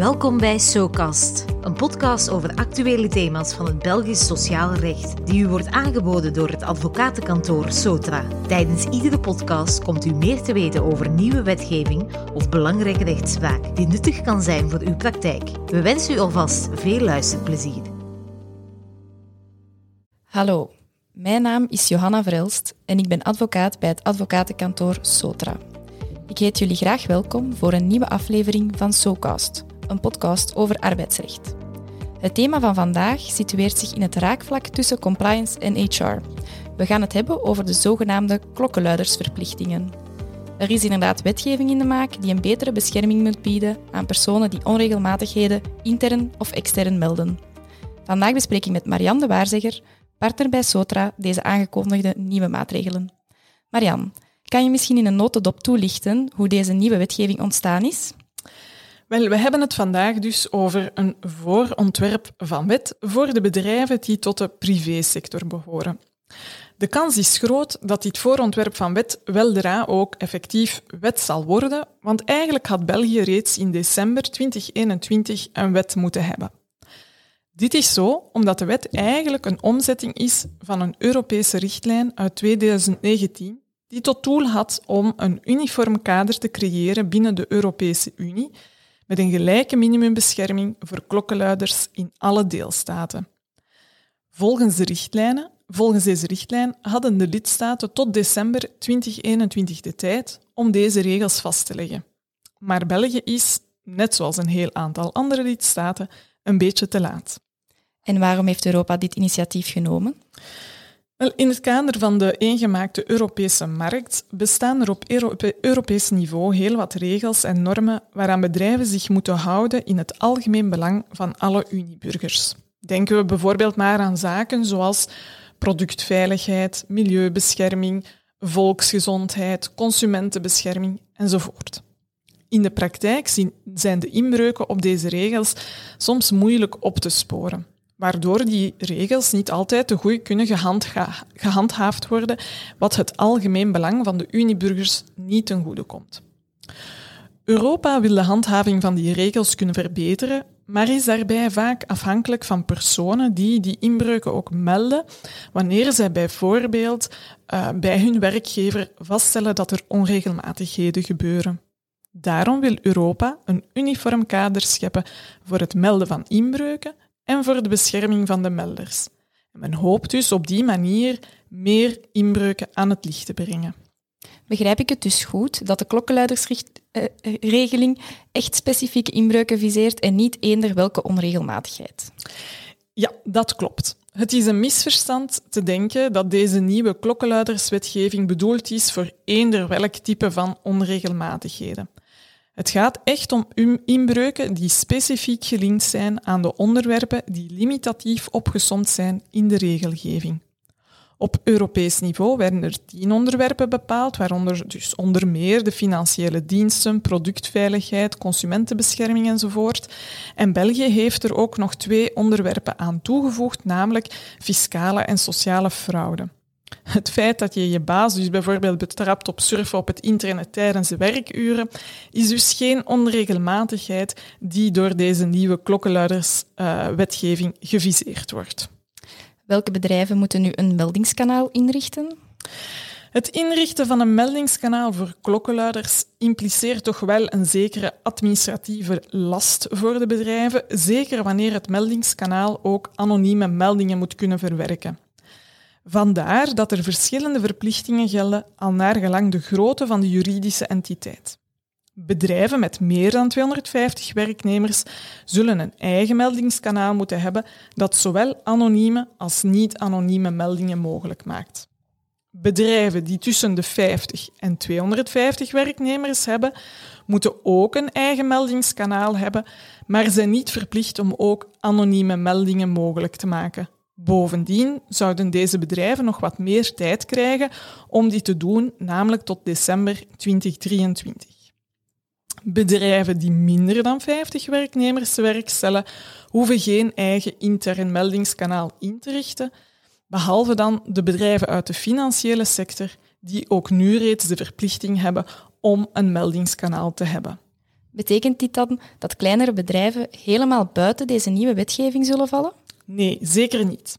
Welkom bij SoCast, een podcast over actuele thema's van het Belgisch sociaal recht, die u wordt aangeboden door het advocatenkantoor Sotra. Tijdens iedere podcast komt u meer te weten over nieuwe wetgeving of belangrijke rechtspraak die nuttig kan zijn voor uw praktijk. We wensen u alvast veel luisterplezier. Hallo, mijn naam is Johanna Verelst en ik ben advocaat bij het advocatenkantoor Sotra. Ik heet jullie graag welkom voor een nieuwe aflevering van SoCast, een podcast over arbeidsrecht. Het thema van vandaag situeert zich in het raakvlak tussen compliance en HR. We gaan het hebben over de zogenaamde klokkenluidersverplichtingen. Er is inderdaad wetgeving in de maak die een betere bescherming moet bieden aan personen die onregelmatigheden intern of extern melden. Vandaag bespreek ik met Marianne de Waarzegger, partner bij Sotra, deze aangekondigde nieuwe maatregelen. Marianne, kan je misschien in een notendop toelichten hoe deze nieuwe wetgeving ontstaan is? Wel, we hebben het vandaag dus over een voorontwerp van wet voor de bedrijven die tot de privésector behoren. De kans is groot dat dit voorontwerp van wet weldra ook effectief wet zal worden, want eigenlijk had België reeds in december 2021 een wet moeten hebben. Dit is zo omdat de wet eigenlijk een omzetting is van een Europese richtlijn uit 2019 die tot doel had om een uniform kader te creëren binnen de Europese Unie met een gelijke minimumbescherming voor klokkenluiders in alle deelstaten. Volgens, de richtlijnen, volgens deze richtlijn hadden de lidstaten tot december 2021 de tijd om deze regels vast te leggen. Maar België is, net zoals een heel aantal andere lidstaten, een beetje te laat. En waarom heeft Europa dit initiatief genomen? In het kader van de eengemaakte Europese markt bestaan er op Europees niveau heel wat regels en normen waaraan bedrijven zich moeten houden in het algemeen belang van alle Unieburgers. Denken we bijvoorbeeld maar aan zaken zoals productveiligheid, milieubescherming, volksgezondheid, consumentenbescherming enzovoort. In de praktijk zijn de inbreuken op deze regels soms moeilijk op te sporen waardoor die regels niet altijd te goed kunnen gehandhaafd worden, wat het algemeen belang van de Unieburgers niet ten goede komt. Europa wil de handhaving van die regels kunnen verbeteren, maar is daarbij vaak afhankelijk van personen die die inbreuken ook melden, wanneer zij bijvoorbeeld uh, bij hun werkgever vaststellen dat er onregelmatigheden gebeuren. Daarom wil Europa een uniform kader scheppen voor het melden van inbreuken en voor de bescherming van de melders. men hoopt dus op die manier meer inbreuken aan het licht te brengen. Begrijp ik het dus goed dat de klokkenluidersregeling echt specifieke inbreuken viseert en niet eender welke onregelmatigheid? Ja, dat klopt. Het is een misverstand te denken dat deze nieuwe klokkenluiderswetgeving bedoeld is voor eender welk type van onregelmatigheden. Het gaat echt om inbreuken die specifiek gelinkt zijn aan de onderwerpen die limitatief opgesomd zijn in de regelgeving. Op Europees niveau werden er tien onderwerpen bepaald, waaronder dus onder meer de financiële diensten, productveiligheid, consumentenbescherming enzovoort. En België heeft er ook nog twee onderwerpen aan toegevoegd, namelijk fiscale en sociale fraude. Het feit dat je je baas dus bijvoorbeeld betrapt op surfen op het internet tijdens de werkuren, is dus geen onregelmatigheid die door deze nieuwe klokkenluiderswetgeving uh, geviseerd wordt. Welke bedrijven moeten nu een meldingskanaal inrichten? Het inrichten van een meldingskanaal voor klokkenluiders impliceert toch wel een zekere administratieve last voor de bedrijven, zeker wanneer het meldingskanaal ook anonieme meldingen moet kunnen verwerken. Vandaar dat er verschillende verplichtingen gelden al naar gelang de grootte van de juridische entiteit. Bedrijven met meer dan 250 werknemers zullen een eigen meldingskanaal moeten hebben dat zowel anonieme als niet-anonieme meldingen mogelijk maakt. Bedrijven die tussen de 50 en 250 werknemers hebben, moeten ook een eigen meldingskanaal hebben, maar zijn niet verplicht om ook anonieme meldingen mogelijk te maken. Bovendien zouden deze bedrijven nog wat meer tijd krijgen om dit te doen, namelijk tot december 2023. Bedrijven die minder dan 50 werknemers te werk stellen, hoeven geen eigen intern meldingskanaal in te richten, behalve dan de bedrijven uit de financiële sector, die ook nu reeds de verplichting hebben om een meldingskanaal te hebben. Betekent dit dan dat kleinere bedrijven helemaal buiten deze nieuwe wetgeving zullen vallen? Nee, zeker niet.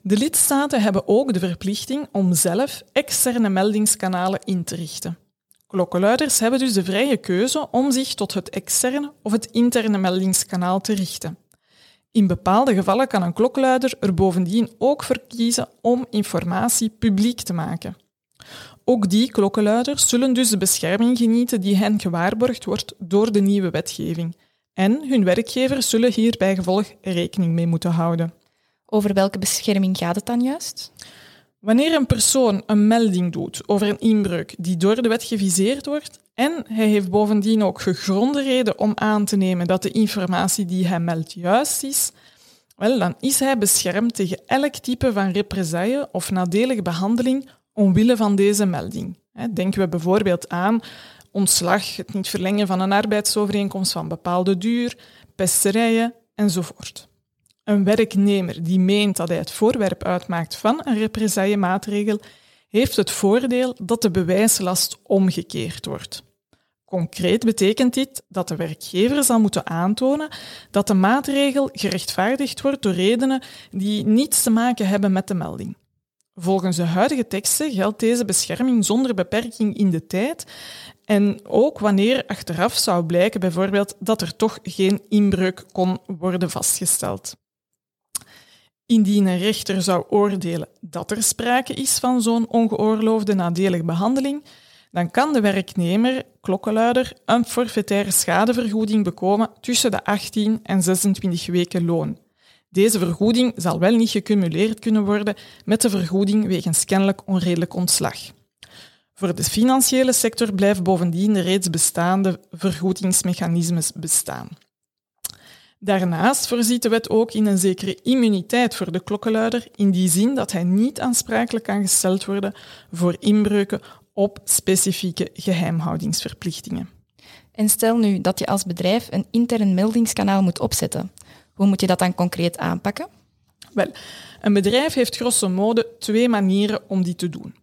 De lidstaten hebben ook de verplichting om zelf externe meldingskanalen in te richten. Klokkenluiders hebben dus de vrije keuze om zich tot het externe of het interne meldingskanaal te richten. In bepaalde gevallen kan een klokluider er bovendien ook voor kiezen om informatie publiek te maken. Ook die klokkenluiders zullen dus de bescherming genieten die hen gewaarborgd wordt door de nieuwe wetgeving. En hun werkgevers zullen hier bij gevolg rekening mee moeten houden. Over welke bescherming gaat het dan juist? Wanneer een persoon een melding doet over een inbreuk die door de wet geviseerd wordt en hij heeft bovendien ook gegronde reden om aan te nemen dat de informatie die hij meldt juist is, wel, dan is hij beschermd tegen elk type van represaille of nadelige behandeling omwille van deze melding. Denken we bijvoorbeeld aan ontslag, het niet verlengen van een arbeidsovereenkomst van bepaalde duur, pesterijen enzovoort. Een werknemer die meent dat hij het voorwerp uitmaakt van een represaillemaatregel, heeft het voordeel dat de bewijslast omgekeerd wordt. Concreet betekent dit dat de werkgever zal moeten aantonen dat de maatregel gerechtvaardigd wordt door redenen die niets te maken hebben met de melding. Volgens de huidige teksten geldt deze bescherming zonder beperking in de tijd en ook wanneer achteraf zou blijken bijvoorbeeld dat er toch geen inbreuk kon worden vastgesteld. Indien een rechter zou oordelen dat er sprake is van zo'n ongeoorloofde nadelige behandeling, dan kan de werknemer, klokkenluider, een forfaitaire schadevergoeding bekomen tussen de 18 en 26 weken loon. Deze vergoeding zal wel niet gecumuleerd kunnen worden met de vergoeding wegens kennelijk onredelijk ontslag. Voor de financiële sector blijven bovendien de reeds bestaande vergoedingsmechanismes bestaan. Daarnaast voorziet de wet ook in een zekere immuniteit voor de klokkenluider, in die zin dat hij niet aansprakelijk kan gesteld worden voor inbreuken op specifieke geheimhoudingsverplichtingen. En stel nu dat je als bedrijf een intern meldingskanaal moet opzetten. Hoe moet je dat dan concreet aanpakken? Wel, een bedrijf heeft grosso modo twee manieren om die te doen.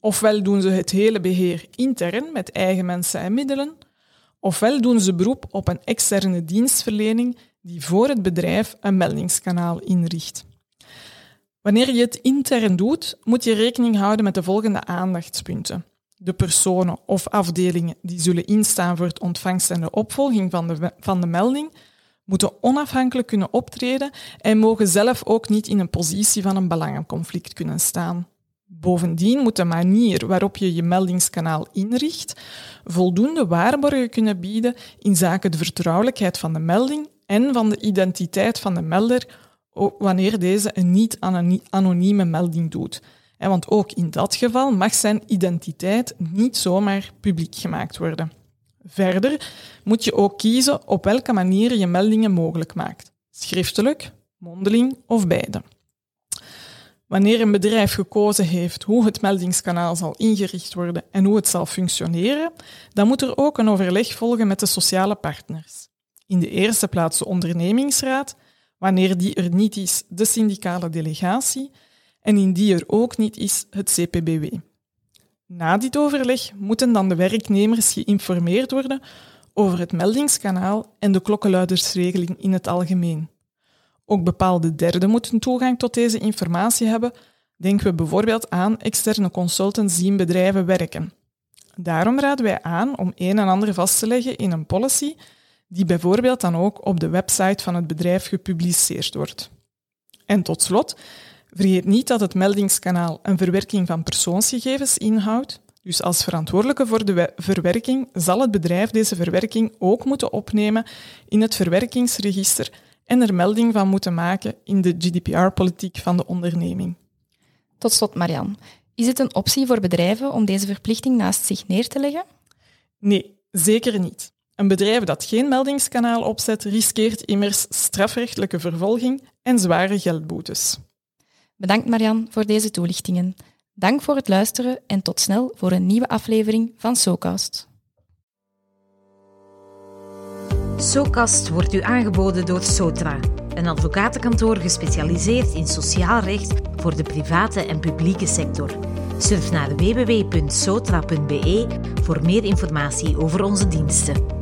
Ofwel doen ze het hele beheer intern met eigen mensen en middelen, ofwel doen ze beroep op een externe dienstverlening die voor het bedrijf een meldingskanaal inricht. Wanneer je het intern doet, moet je rekening houden met de volgende aandachtspunten. De personen of afdelingen die zullen instaan voor het ontvangst en de opvolging van de, van de melding, moeten onafhankelijk kunnen optreden en mogen zelf ook niet in een positie van een belangenconflict kunnen staan. Bovendien moet de manier waarop je je meldingskanaal inricht voldoende waarborgen kunnen bieden in zaken de vertrouwelijkheid van de melding en van de identiteit van de melder wanneer deze een niet-anonieme melding doet. Want ook in dat geval mag zijn identiteit niet zomaar publiek gemaakt worden. Verder moet je ook kiezen op welke manier je meldingen mogelijk maakt. Schriftelijk, mondeling of beide. Wanneer een bedrijf gekozen heeft hoe het meldingskanaal zal ingericht worden en hoe het zal functioneren, dan moet er ook een overleg volgen met de sociale partners. In de eerste plaats de ondernemingsraad, wanneer die er niet is, de syndicale delegatie en indien er ook niet is, het CPBW. Na dit overleg moeten dan de werknemers geïnformeerd worden over het meldingskanaal en de klokkenluidersregeling in het algemeen. Ook bepaalde derden moeten toegang tot deze informatie hebben. Denken we bijvoorbeeld aan externe consultants die in bedrijven werken. Daarom raden wij aan om een en ander vast te leggen in een policy die bijvoorbeeld dan ook op de website van het bedrijf gepubliceerd wordt. En tot slot, vergeet niet dat het meldingskanaal een verwerking van persoonsgegevens inhoudt. Dus als verantwoordelijke voor de verwerking zal het bedrijf deze verwerking ook moeten opnemen in het verwerkingsregister en er melding van moeten maken in de GDPR-politiek van de onderneming. Tot slot, Marian. Is het een optie voor bedrijven om deze verplichting naast zich neer te leggen? Nee, zeker niet. Een bedrijf dat geen meldingskanaal opzet, riskeert immers strafrechtelijke vervolging en zware geldboetes. Bedankt Marian voor deze toelichtingen. Dank voor het luisteren en tot snel voor een nieuwe aflevering van SoCast. SoCast wordt u aangeboden door Sotra, een advocatenkantoor gespecialiseerd in sociaal recht voor de private en publieke sector. Surf naar www.sotra.be voor meer informatie over onze diensten.